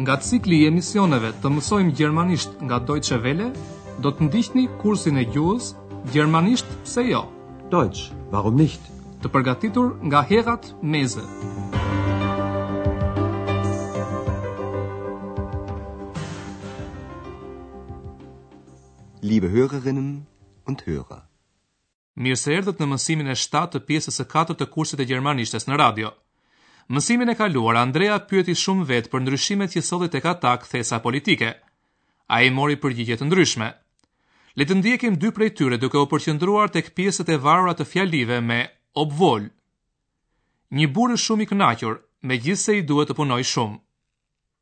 Nga cikli i emisioneve të mësojmë gjermanisht nga Deutsche Welle, do të ndiqni kursin e gjuhës Gjermanisht pse jo? Deutsch, warum nicht? Të përgatitur nga Herrad Meese. Liebe Hörerinnen und Hörer. Mirë se erdhët në mësimin e 7 të pjesës së katërt të kursit të gjermanishtes në radio. Mësimin e kaluar Andrea pyeti shumë vetë për ndryshimet që solli tek ata kthesa politike. Ai mori përgjigje të ndryshme. Le të ndjekim dy prej tyre duke u përqendruar tek pjesët e varura të fjalive me obwohl. Një burrë shumë i kënaqur, megjithëse i duhet të punojë shumë.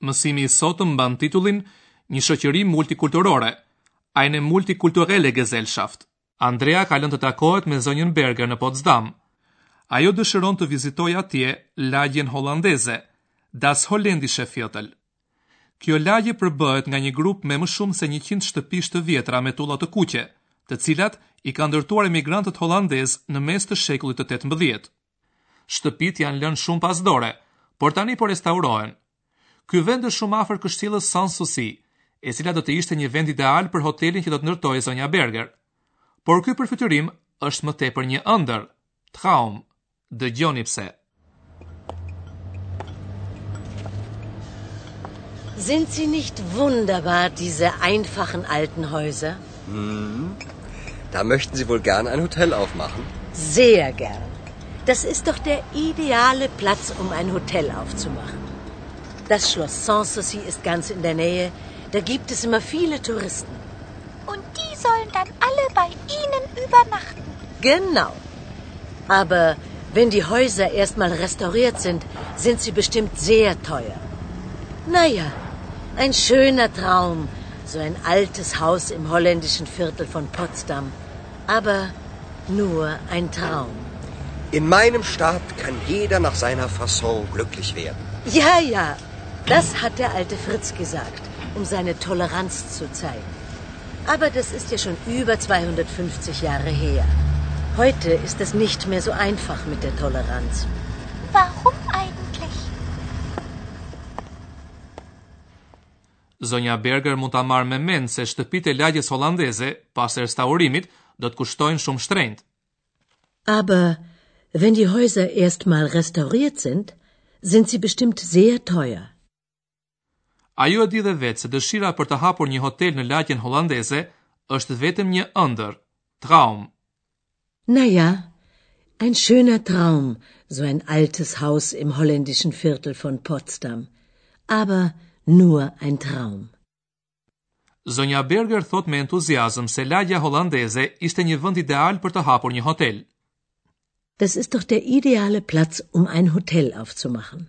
Mësimi i sotëm mban titullin Një shoqëri multikulturore, Eine multikulturelle Gesellschaft. Andrea ka lënë të takohet me zonjën Berger në Potsdam. Ajo dëshiron të vizitojë atje lagjen holandeze, Das Holländische Viertel. Kjo lagje përbëhet nga një grup me më shumë se njëqind shtëpish të vjetra me tulla të kuqe, të cilat i kanë ndërtuar emigrantët holandezë në mes të shekullit të tetëmbëdhjetë. Shtëpitë janë lënë shumë pas dore, por tani po restaurohen. Ky vend është shumë afër kështjellës Sanssouci, e cila do të ishte një vend ideal për hotelin që do të ndërtojë zonja Berger. Por ky përfytyrim është më tepër një ëndërr, Traum. Dëgjoni pse. Sind sie nicht wunderbar diese einfachen alten Häuser? Hm. Da möchten Sie wohl gern ein Hotel aufmachen? Sehr gern. Das ist doch der ideale Platz, um ein Hotel aufzumachen. Das Schloss Sanssouci ist ganz in der Nähe. Da gibt es immer viele Touristen. Und die sollen dann alle bei Ihnen übernachten. Genau. Aber wenn die Häuser erstmal restauriert sind, sind sie bestimmt sehr teuer. Naja, ein schöner Traum, so ein altes Haus im holländischen Viertel von Potsdam. Aber nur ein Traum. In meinem Staat kann jeder nach seiner Fasson glücklich werden. Ja, ja, das hat der alte Fritz gesagt, um seine Toleranz zu zeigen. Aber das ist ja schon über 250 Jahre her. Heute ist es nicht mehr so einfach mit der Toleranz. Zonja Berger mund ta marrë me mend se shtëpitë e lagjes holandeze, pas restaurimit, do të kushtojnë shumë shtrenjtë. Aber wenn die Häuser erstmal restauriert sind, sind sie bestimmt sehr teuer. Ajo e di dhe vetë se dëshira për të hapur një hotel në lagjen holandeze është vetëm një ëndërr, Traum, Naja, ein schöner Traum, so ein altes Haus im holländischen Viertel von Potsdam, aber nur ein Traum. Zonja Berger thot me entuziazëm se lagja holandeze ishte një vend ideal për të hapur një hotel. Das ist doch der ideale Platz um ein Hotel aufzumachen.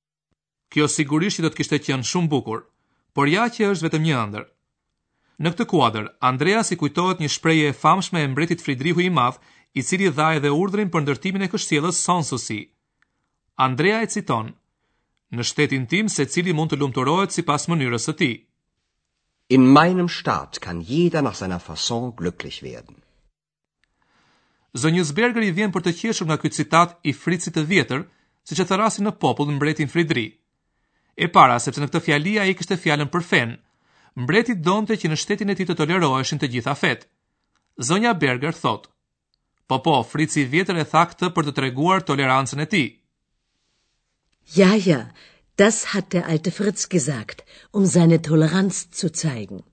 Kjo sigurisht që do të kishte qenë shumë bukur, por ja që është vetëm një ëndërr. Në këtë kuadër, Andreas i kujtohet një shprehje e famshme e mbretit Fridrihu i Madh, i cili dha edhe urdhrin për ndërtimin e kështjellës Sanssouci. Andrea e citon: Në shtetin tim secili mund të lumturohet sipas mënyrës së tij. In meinem Staat kann jeder nach seiner Fasson glücklich werden. Zonjës Berger i vjen për të qeshur nga ky citat i Fritzit të Vjetër, siç e thërrasin në popull mbretin Fridrih. E para, sepse në këtë fjali ai kishte fjalën për fenë. Mbreti donte që në shtetin e tij të toleroheshin të gjitha fetë. Zonja Berger thotë: Po po, Fritzi i Vjetër e tha këtë për të treguar tolerancën e tij. Ja, ja, das hat der alte Fritz gesagt, um seine Toleranz zu zeigen.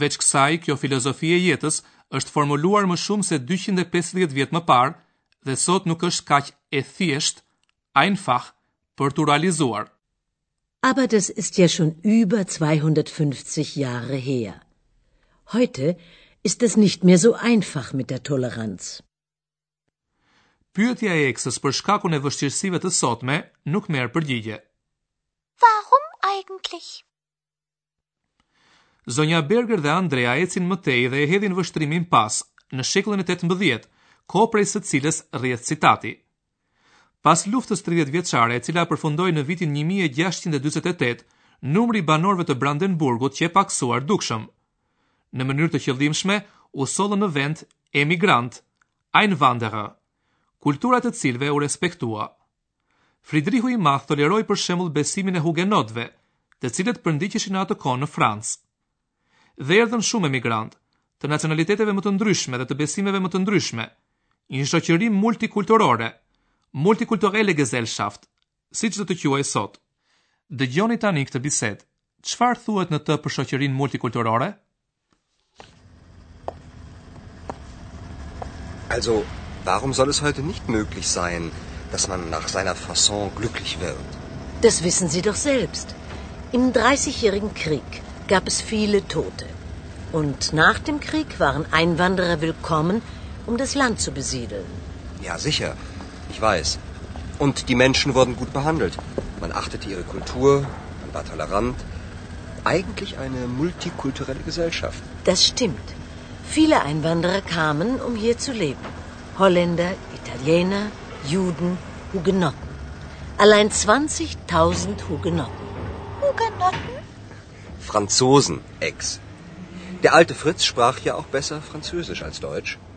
Veç kësaj, kjo filozofi e jetës është formuluar më shumë se dyqind e pesëdhjetë vjet më parë dhe sot nuk është kaq e thjeshtë, einfach, për t'u realizuar. Aber das ist ja schon über zweihundertfünfzig Jahre her. Heute ist es nicht mehr so einfach mit der Toleranz. Pyetja e Eksës për shkakun e vështirësive të sotme nuk merr përgjigje. Warum eigentlich? Zonja Berger dhe Andreas ecin më tej dhe e hedhin vështrimin pas, në shekullin e tetëmbëdhjetë, kohë prej së cilës rrjedh citati. Pas Luftës Tridhjetëvjeçare, e cila përfundoi në vitin një mijë e gjashtëqind e dyzet e tetë, numri i banorëve të Brandenburgut qe pakësuar dukshëm. Në mënyrë të qëllimshme, u sollën në vend emigrantë, Einwanderer, kultura e të cilëve u respektua. Fridrihu i Madh toleroi për shembull besimin e hugenotëve, të cilët përndiqeshin në atë kohë në Francë. Dhe erdhën shumë emigrantë, të nacionaliteteve më të ndryshme dhe të besimeve më të ndryshme, një shoqëri multikulturore, multikulturelle Gesellschaft, siç do të quhej sot. Dëgjoni tani këtë bisedë. Çfarë thuhet në të për shoqërinë multikulturore? Also, Warum soll es heute nicht möglich sein, dass man nach seiner Fasson glücklich wird? Das wissen Sie doch selbst. Im Dreißigjährigen Krieg gab es viele Tote. Und nach dem Krieg waren Einwanderer willkommen, um das Land zu besiedeln. Ja, sicher. Ich weiß. Und die Menschen wurden gut behandelt. Man achtete ihre Kultur, man war tolerant. Eigentlich eine multikulturelle Gesellschaft. Das stimmt. Viele Einwanderer kamen, um hier zu leben. Holländer, Italiener, Juden, Hugenotten. Allein 20.000 Hugenotten. Hugenotten? Franzosen, Ex. Der alte Fritz sprach ja auch besser Französisch als Deutsch.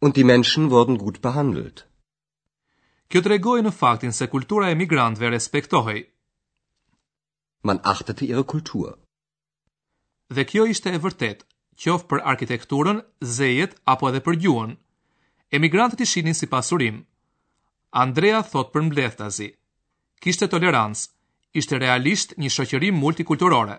Und die Menschen wurden gut behandelt. Kjo tregohej në faktin se kultura e emigrantëve respektohej. Man achtete ihre Kultur. Dhe kjo ishte e vërtetë, qoftë për arkitekturën, zejet apo edhe për gjuhën. Emigrantët i shihnin si pasurim. Andrea thotë përmbledhtazi: kishte tolerancë, ishte realisht një shoqëri multikulturore.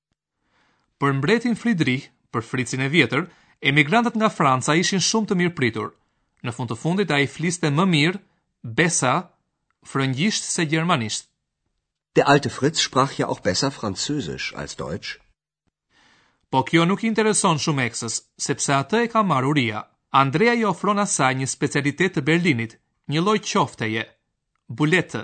Për mbretin Fridrih, për Fricin e Vjetër, emigrantët nga Franca ishin shumë të mirëpritur. Në fund të fundit ai fliste më mirë, besser, frëngjisht se gjermanisht. Der alte Fritz sprach ja auch besser Französisch als Deutsch. Po kjo nuk i intereson shumë Eksës, sepse atë e ka marrë uria. Andrea i ofron asaj një specialitet të Berlinit, një lloj qofteje, buletë,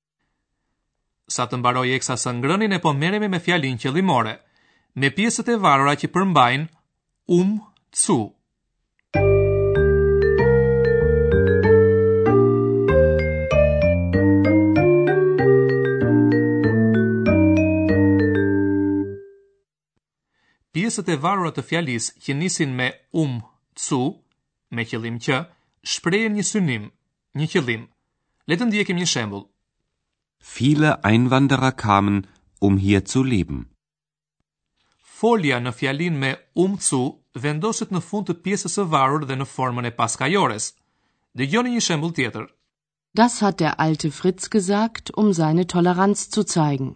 Sa të mbarojë Eksa së ngrëni, ne po merremi me fjalinë qëllimore, me pjesët e varura që përmbajnë um zu. Pjesët e varura të fjalisë që nisin me um zu, me qëllim që, shprehin një synim, një qëllim. Le të ndjekim një shembull. Viele Einwanderer kamen, um hier zu leben. Folja në fjalinë me um zu vendoset në fund të pjesës së varur dhe në formën e paskajores. Dëgjoni një shembull tjetër. Das hat der alte Fritz gesagt, um seine Toleranz zu zeigen.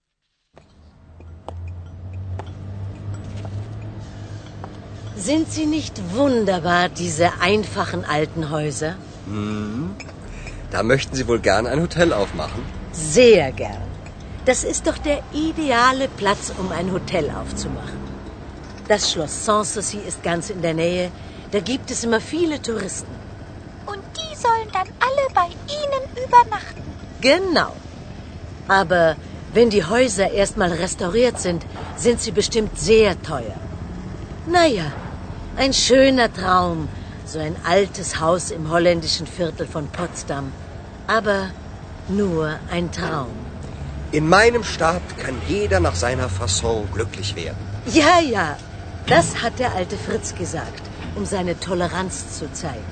Sind sie nicht wunderbar, diese einfachen alten Häuser? Hm. Da möchten Sie wohl gern ein Hotel aufmachen? Sehr gern. Das ist doch der ideale Platz, um ein Hotel aufzumachen. Das Schloss Sanssouci ist ganz in der Nähe. Da gibt es immer viele Touristen bei Ihnen übernachten. Genau. Aber wenn die Häuser erstmal restauriert sind, sind sie bestimmt sehr teuer. Naja, ein schöner Traum, so ein altes Haus im holländischen Viertel von Potsdam. Aber nur ein Traum. In meinem Staat kann jeder nach seiner Fasson glücklich werden. Ja, ja, das hat der alte Fritz gesagt, um seine Toleranz zu zeigen.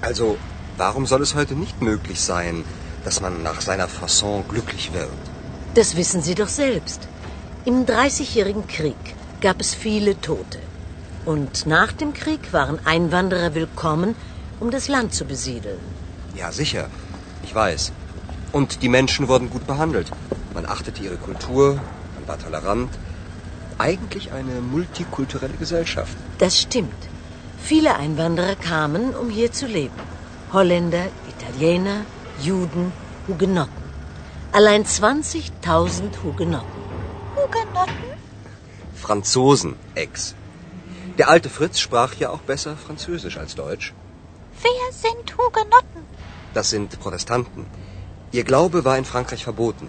Also, warum soll es heute nicht möglich sein, dass man nach seiner Fasson glücklich wird? Das wissen Sie doch selbst. Im Dreißigjährigen Krieg gab es viele Tote. Und nach dem Krieg waren Einwanderer willkommen, um das Land zu besiedeln. Ja, sicher. Ich weiß. Und die Menschen wurden gut behandelt. Man achtete ihre Kultur, man war tolerant. Eigentlich eine multikulturelle Gesellschaft. Das stimmt. Viele Einwanderer kamen, um hier zu leben. Holländer, Italiener, Juden, Hugenotten. Allein 20.000 Hugenotten. Hugenotten? Franzosen, Ex. Der alte Fritz sprach ja auch besser Französisch als Deutsch. Wer sind Hugenotten? Das sind Protestanten. Ihr Glaube war in Frankreich verboten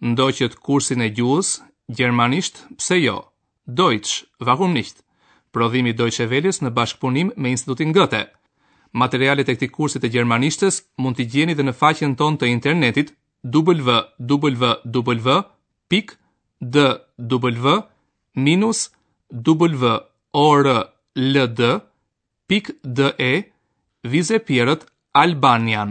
Ndoqët kursin e gjuhës, gjermanisht, pse jo, Deutsch, warum nicht, prodhim i Deutsche Welles në bashkëpunim me Institutin Goethe. Materialet e këtij kursi të gjermanishtes mund t'i gjeni dhe në faqen tonë të internetit www.dw-world.de vizë e pjerrët Albanian